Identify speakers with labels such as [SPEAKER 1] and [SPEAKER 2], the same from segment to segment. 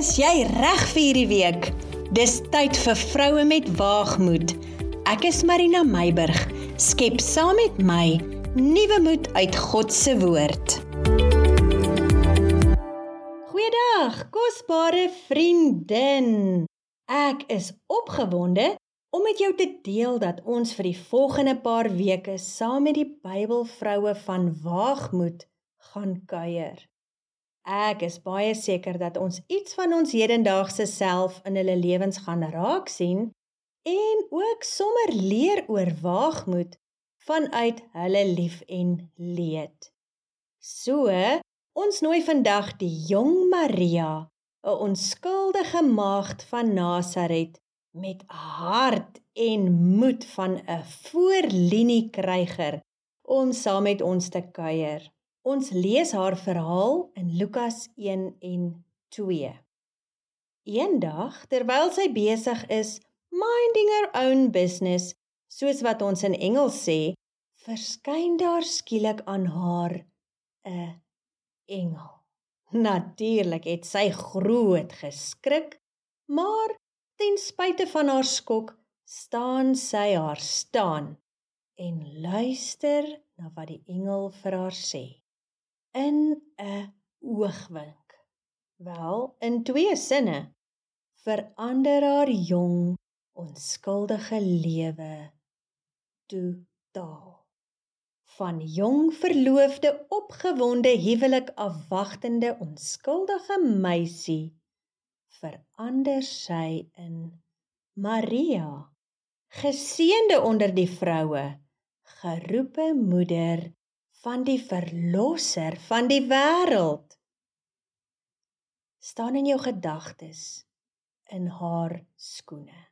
[SPEAKER 1] Is jy reg vir hierdie week? Dis tyd vir vroue met waagmoed. Ek is Marina Meiburg. Skep saam met my nuwe moed uit God se woord. Goeiedag, kosbare vriendin. Ek is opgewonde om met jou te deel dat ons vir die volgende paar weke saam met die Bybelvroue van Waagmoed gaan kuier. Ek is baie seker dat ons iets van ons hedendaagse self in hulle lewens gaan raak sien en ook sommer leer oor waagmoed vanuit hulle lief en leed. So, ons nooi vandag die jong Maria, 'n onskuldige maagd van Nasaret met hart en moed van 'n voorlinie kryger om saam met ons te kuier. Ons lees haar verhaal in Lukas 1 en 2. Eendag, terwyl sy besig is minding her own business, soos wat ons in Engels sê, verskyn daar skielik aan haar 'n engel. Natuurlik het sy groot geskrik, maar ten spyte van haar skok, staan sy haar staan en luister na wat die engel vir haar sê in 'n oogwink. Wel, in twee sinne verander haar jong, onskuldige lewe totaal. Van jong verloofde, opgewonde huwelik afwagtende onskuldige meisie verander sy in Maria, geseënde onder die vroue, geroepe moeder van die verlosser van die wêreld. Staan in jou gedagtes in haar skoene.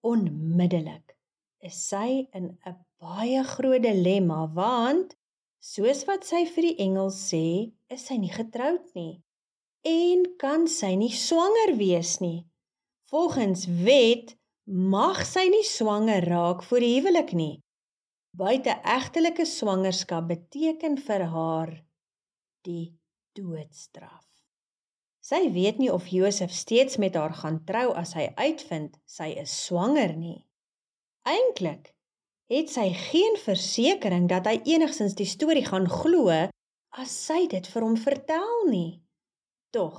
[SPEAKER 1] Onmiddellik is sy in 'n baie groot dilemma want soos wat sy vir die engel sê is sy nie getroud nie en kan sy nie swanger wees nie. Volgens wet mag sy nie swanger raak voor die huwelik nie Buiteegtelike swangerskap beteken vir haar die doodstraf. Sy weet nie of Josef steeds met haar gaan trou as hy uitvind sy is swanger nie. Eintlik het sy geen versekering dat hy enigsins die storie gaan glo as sy dit vir hom vertel nie. Tog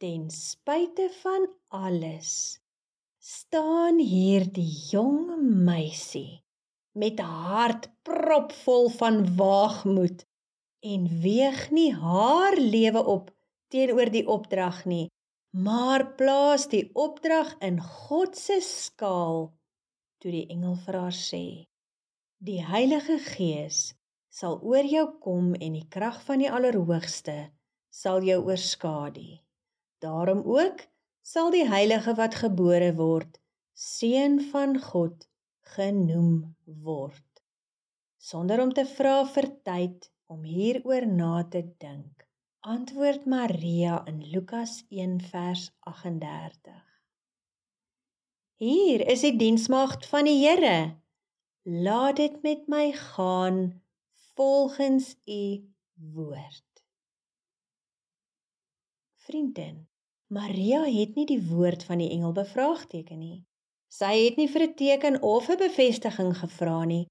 [SPEAKER 1] ten spyte van alles staan hier die jong meisie met 'n hart propvol van waagmoed en weeg nie haar lewe op teenoor die opdrag nie, maar plaas die opdrag in God se skaal. Toe die engel vir haar sê: "Die Heilige Gees sal oor jou kom en die krag van die Allerhoogste sal jou oorskadu. Daarom ook sal die heilige wat gebore word, seun van God genoem word. Sonder om te vra vir tyd om hieroor na te dink, antwoord Maria in Lukas 1 vers 38. Hier is die diensmaagd van die Here. Laat dit met my gaan volgens u woord. Vriendin, Maria het nie die woord van die engel bevraagteken nie. Sy het nie vir 'n teken of 'n bevestiging gevra nie.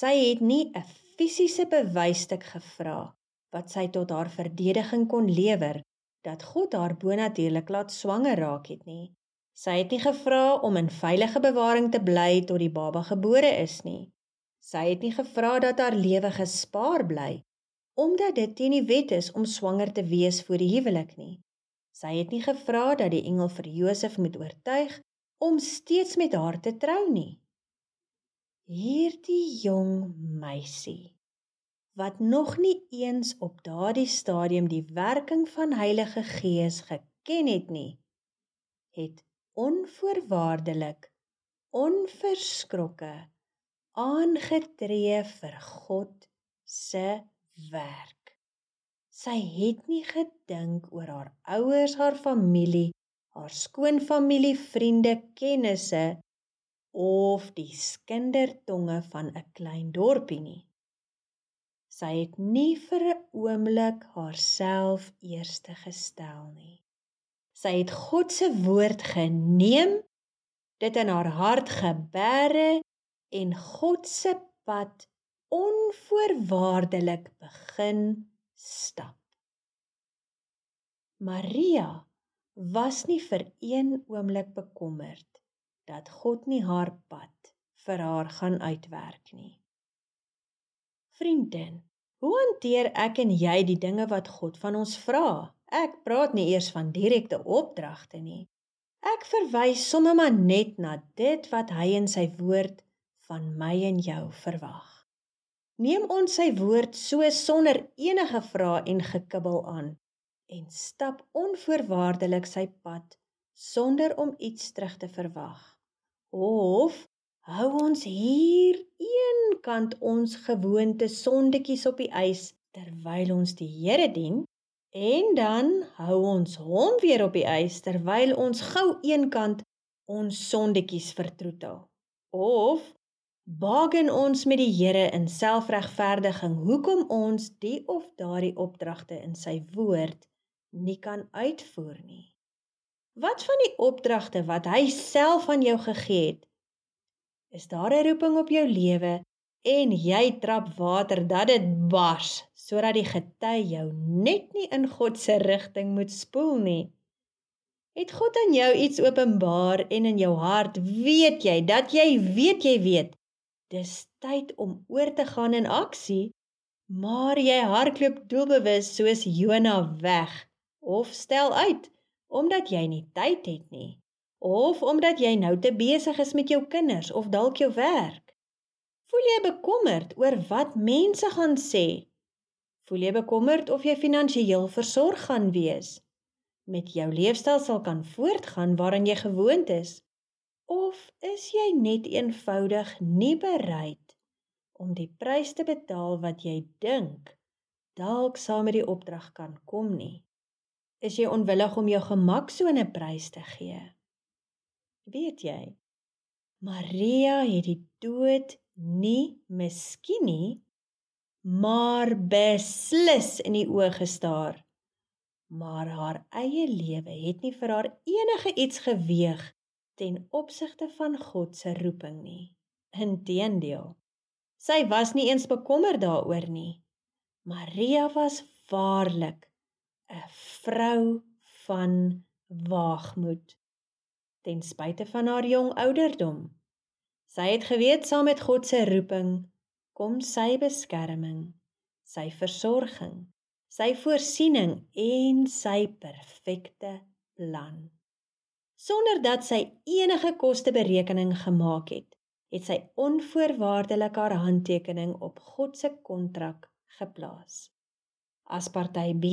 [SPEAKER 1] Sy het nie 'n fisiese bewysstuk gevra wat sy tot haar verdediging kon lewer dat God haar bonatuurlik laat swanger raak het nie. Sy het nie gevra om in veilige bewaring te bly tot die baba gebore is nie. Sy het nie gevra dat haar lewe gespaar bly omdat dit teen die wet is om swanger te wees voor die huwelik nie. Sy het nie gevra dat die engel vir Josef moet oortuig om steeds met haar te trou nie. Hierdie jong meisie wat nog nie eens op daardie stadium die werking van Heilige Gees geken het nie, het onvoorwaardelik onverskrokke aangetree vir God se werk. Sy het nie gedink oor haar ouers, haar familie haar skoonfamilie, vriende, kennisse of die skindertonge van 'n klein dorpie nie. Sy het nie vir 'n oomblik haarself eerste gestel nie. Sy het God se woord geneem, dit in haar hart geberre en God se pad onvoorwaardelik begin stap. Maria was nie vir een oomblik bekommerd dat God nie haar pad vir haar gaan uitwerk nie. Vriendin, hoe hanteer ek en jy die dinge wat God van ons vra? Ek praat nie eers van direkte opdragte nie. Ek verwys sommer maar net na dit wat hy in sy woord van my en jou verwag. Neem ons sy woord so sonder enige vrae en gekibbel aan en stap onvoorwaardelik sy pad sonder om iets terug te verwag. Of hou ons hier eenkant ons gewoonte sondetjies op die ys terwyl ons die Here dien en dan hou ons hom weer op die ys terwyl ons gou eenkant ons sondetjies vertroetel. Of Bagen ons met die Here in selfregverdiging hoekom ons die of daardie opdragte in sy woord nie kan uitvoer nie. Wat van die opdragte wat hy self aan jou gegee het? Is daar 'n roeping op jou lewe en jy trap water dat dit bars sodat die gety jou net nie in God se rigting moet spoel nie? Het God aan jou iets openbaar en in jou hart weet jy dat jy weet jy weet dis tyd om oor te gaan in aksie maar jy hardloop doelbewus soos Jona weg of stel uit omdat jy nie tyd het nie of omdat jy nou te besig is met jou kinders of dalk jou werk. Voel jy bekommerd oor wat mense gaan sê? Voel jy bekommerd of jy finansiëel versorg gaan wees? Met jou leefstyl sal kan voortgaan waaraan jy gewoond is? Of is jy net eenvoudig nie bereid om die prys te betaal wat jy dink dalk saam met die opdrag kan kom nie? Is jy onwillig om jou gemak so 'n prys te gee. Weet jy? Maria het die dood nie miskien nie, maar beslis in die oë gestaar. Maar haar eie lewe het nie vir haar enige iets geweeg ten opsigte van God se roeping nie. Inteendeel, sy was nie eens bekommerd daaroor nie. Maria was waarlik 'n vrou van waagmoed ten spyte van haar jong ouderdom. Sy het geweet saam met God se roeping kom sy beskerming, sy versorging, sy voorsiening en sy perfekte plan. Sonder dat sy enige kosteberekening gemaak het, het sy onvoorwaardelik haar handtekening op God se kontrak geplaas. As party B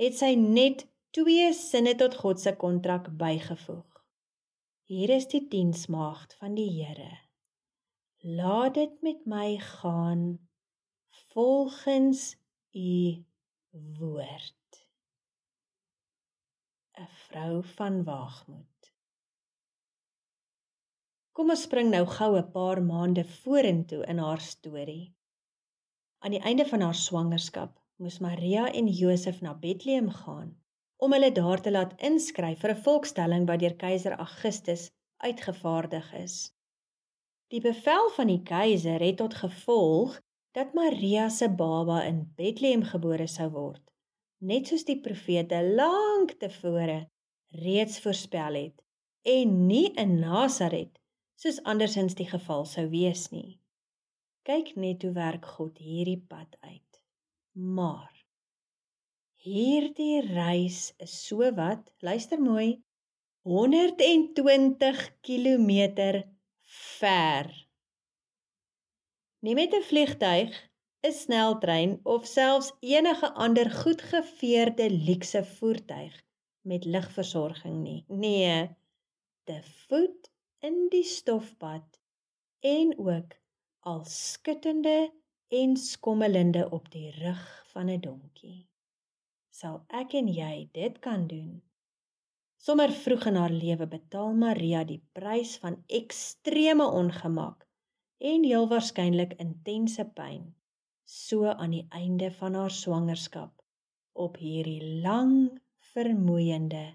[SPEAKER 1] het sy net twee sinne tot God se kontrak bygevoeg. Hier is die diensmaagd van die Here. Laat dit met my gaan volgens u woord. 'n Vrou van waagmoed. Kom ons spring nou gou 'n paar maande vorentoe in haar storie. Aan die einde van haar swangerskap moes Maria en Josef na Bethlehem gaan om hulle daar te laat inskryf vir 'n volkstelling wat deur keiser Augustus uitgevaardig is. Die bevel van die keiser het tot gevolg dat Maria se baba in Bethlehem gebore sou word, net soos die profete lank tevore reeds voorspel het en nie in Nasaret soos andersins die geval sou wees nie. Kyk net hoe werk God hierdie pad uit. Maar hierdie reis is so wat, luister mooi, 120 km ver. Nie met 'n vliegtyg, 'n sneltrein of selfs enige ander goedgeveerde luukse voertuig met ligversorging nie. Nee, te voet in die stofpad en ook al skuttende en skommelende op die rug van 'n donkie. Sal ek en jy dit kan doen? Sommer vroeg in haar lewe betaal Maria die prys van ekstreme ongemak en heel waarskynlik intense pyn so aan die einde van haar swangerskap op hierdie lang vermoeiende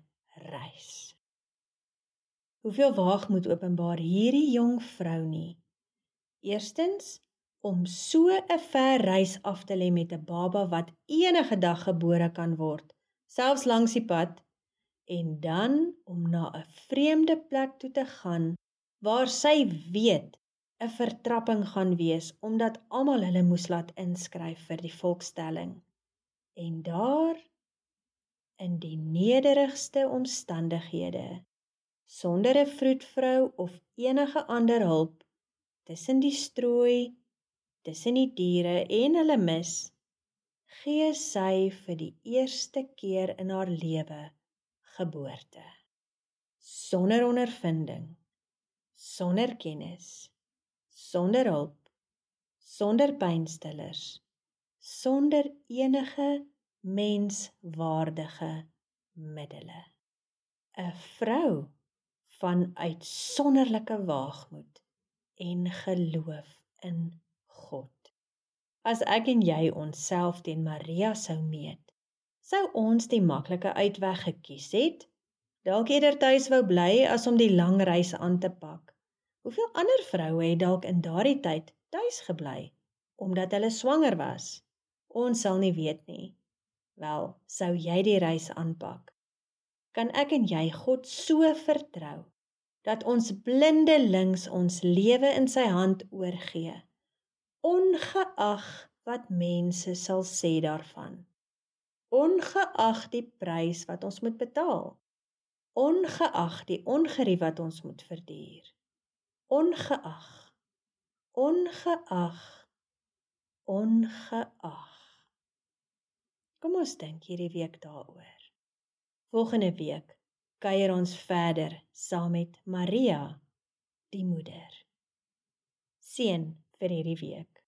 [SPEAKER 1] reis. Hoeveel waagmoed openbaar hierdie jong vrou nie. Eerstens om so 'n ver reis af te lê met 'n baba wat enige dag gebore kan word, selfs langs die pad, en dan om na 'n vreemde plek toe te gaan waar sy weet 'n vertrapping gaan wees omdat almal hulle moes laat inskryf vir die volkstelling. En daar in die nederigste omstandighede sonder 'n vroedvrou of enige ander hulp tussen die strooi tussen die diere en hulle mis gee sy vir die eerste keer in haar lewe geboorte. Sonder ondervinding sonder kennis sonder hulp sonder pynstillers sonder enige menswaardige middele. 'n vrou van uitsonderlike waagmoed en geloof in God. As ek en jy onsself teen Maria sou meet, sou ons die maklike uitweg gekies het. Dalk eerder tuis wou bly as om die lang reis aan te pak. Hoeveel ander vroue het dalk in daardie tyd tuis gebly omdat hulle swanger was? Ons sal nie weet nie. Wel, sou jy die reis aanpak? Kan ek en jy God so vertrou dat ons blindelings ons lewe in sy hand oorgee? Ongeag wat mense sal sê daarvan. Ongeag die prys wat ons moet betaal. Ongeag die ongerief wat ons moet verduur. Ongeag. Ongeag. Ongeag. Kom ons dink hierdie week daaroor. Volgende week kuier ons verder saam met Maria die moeder. Seën vir hierdie week.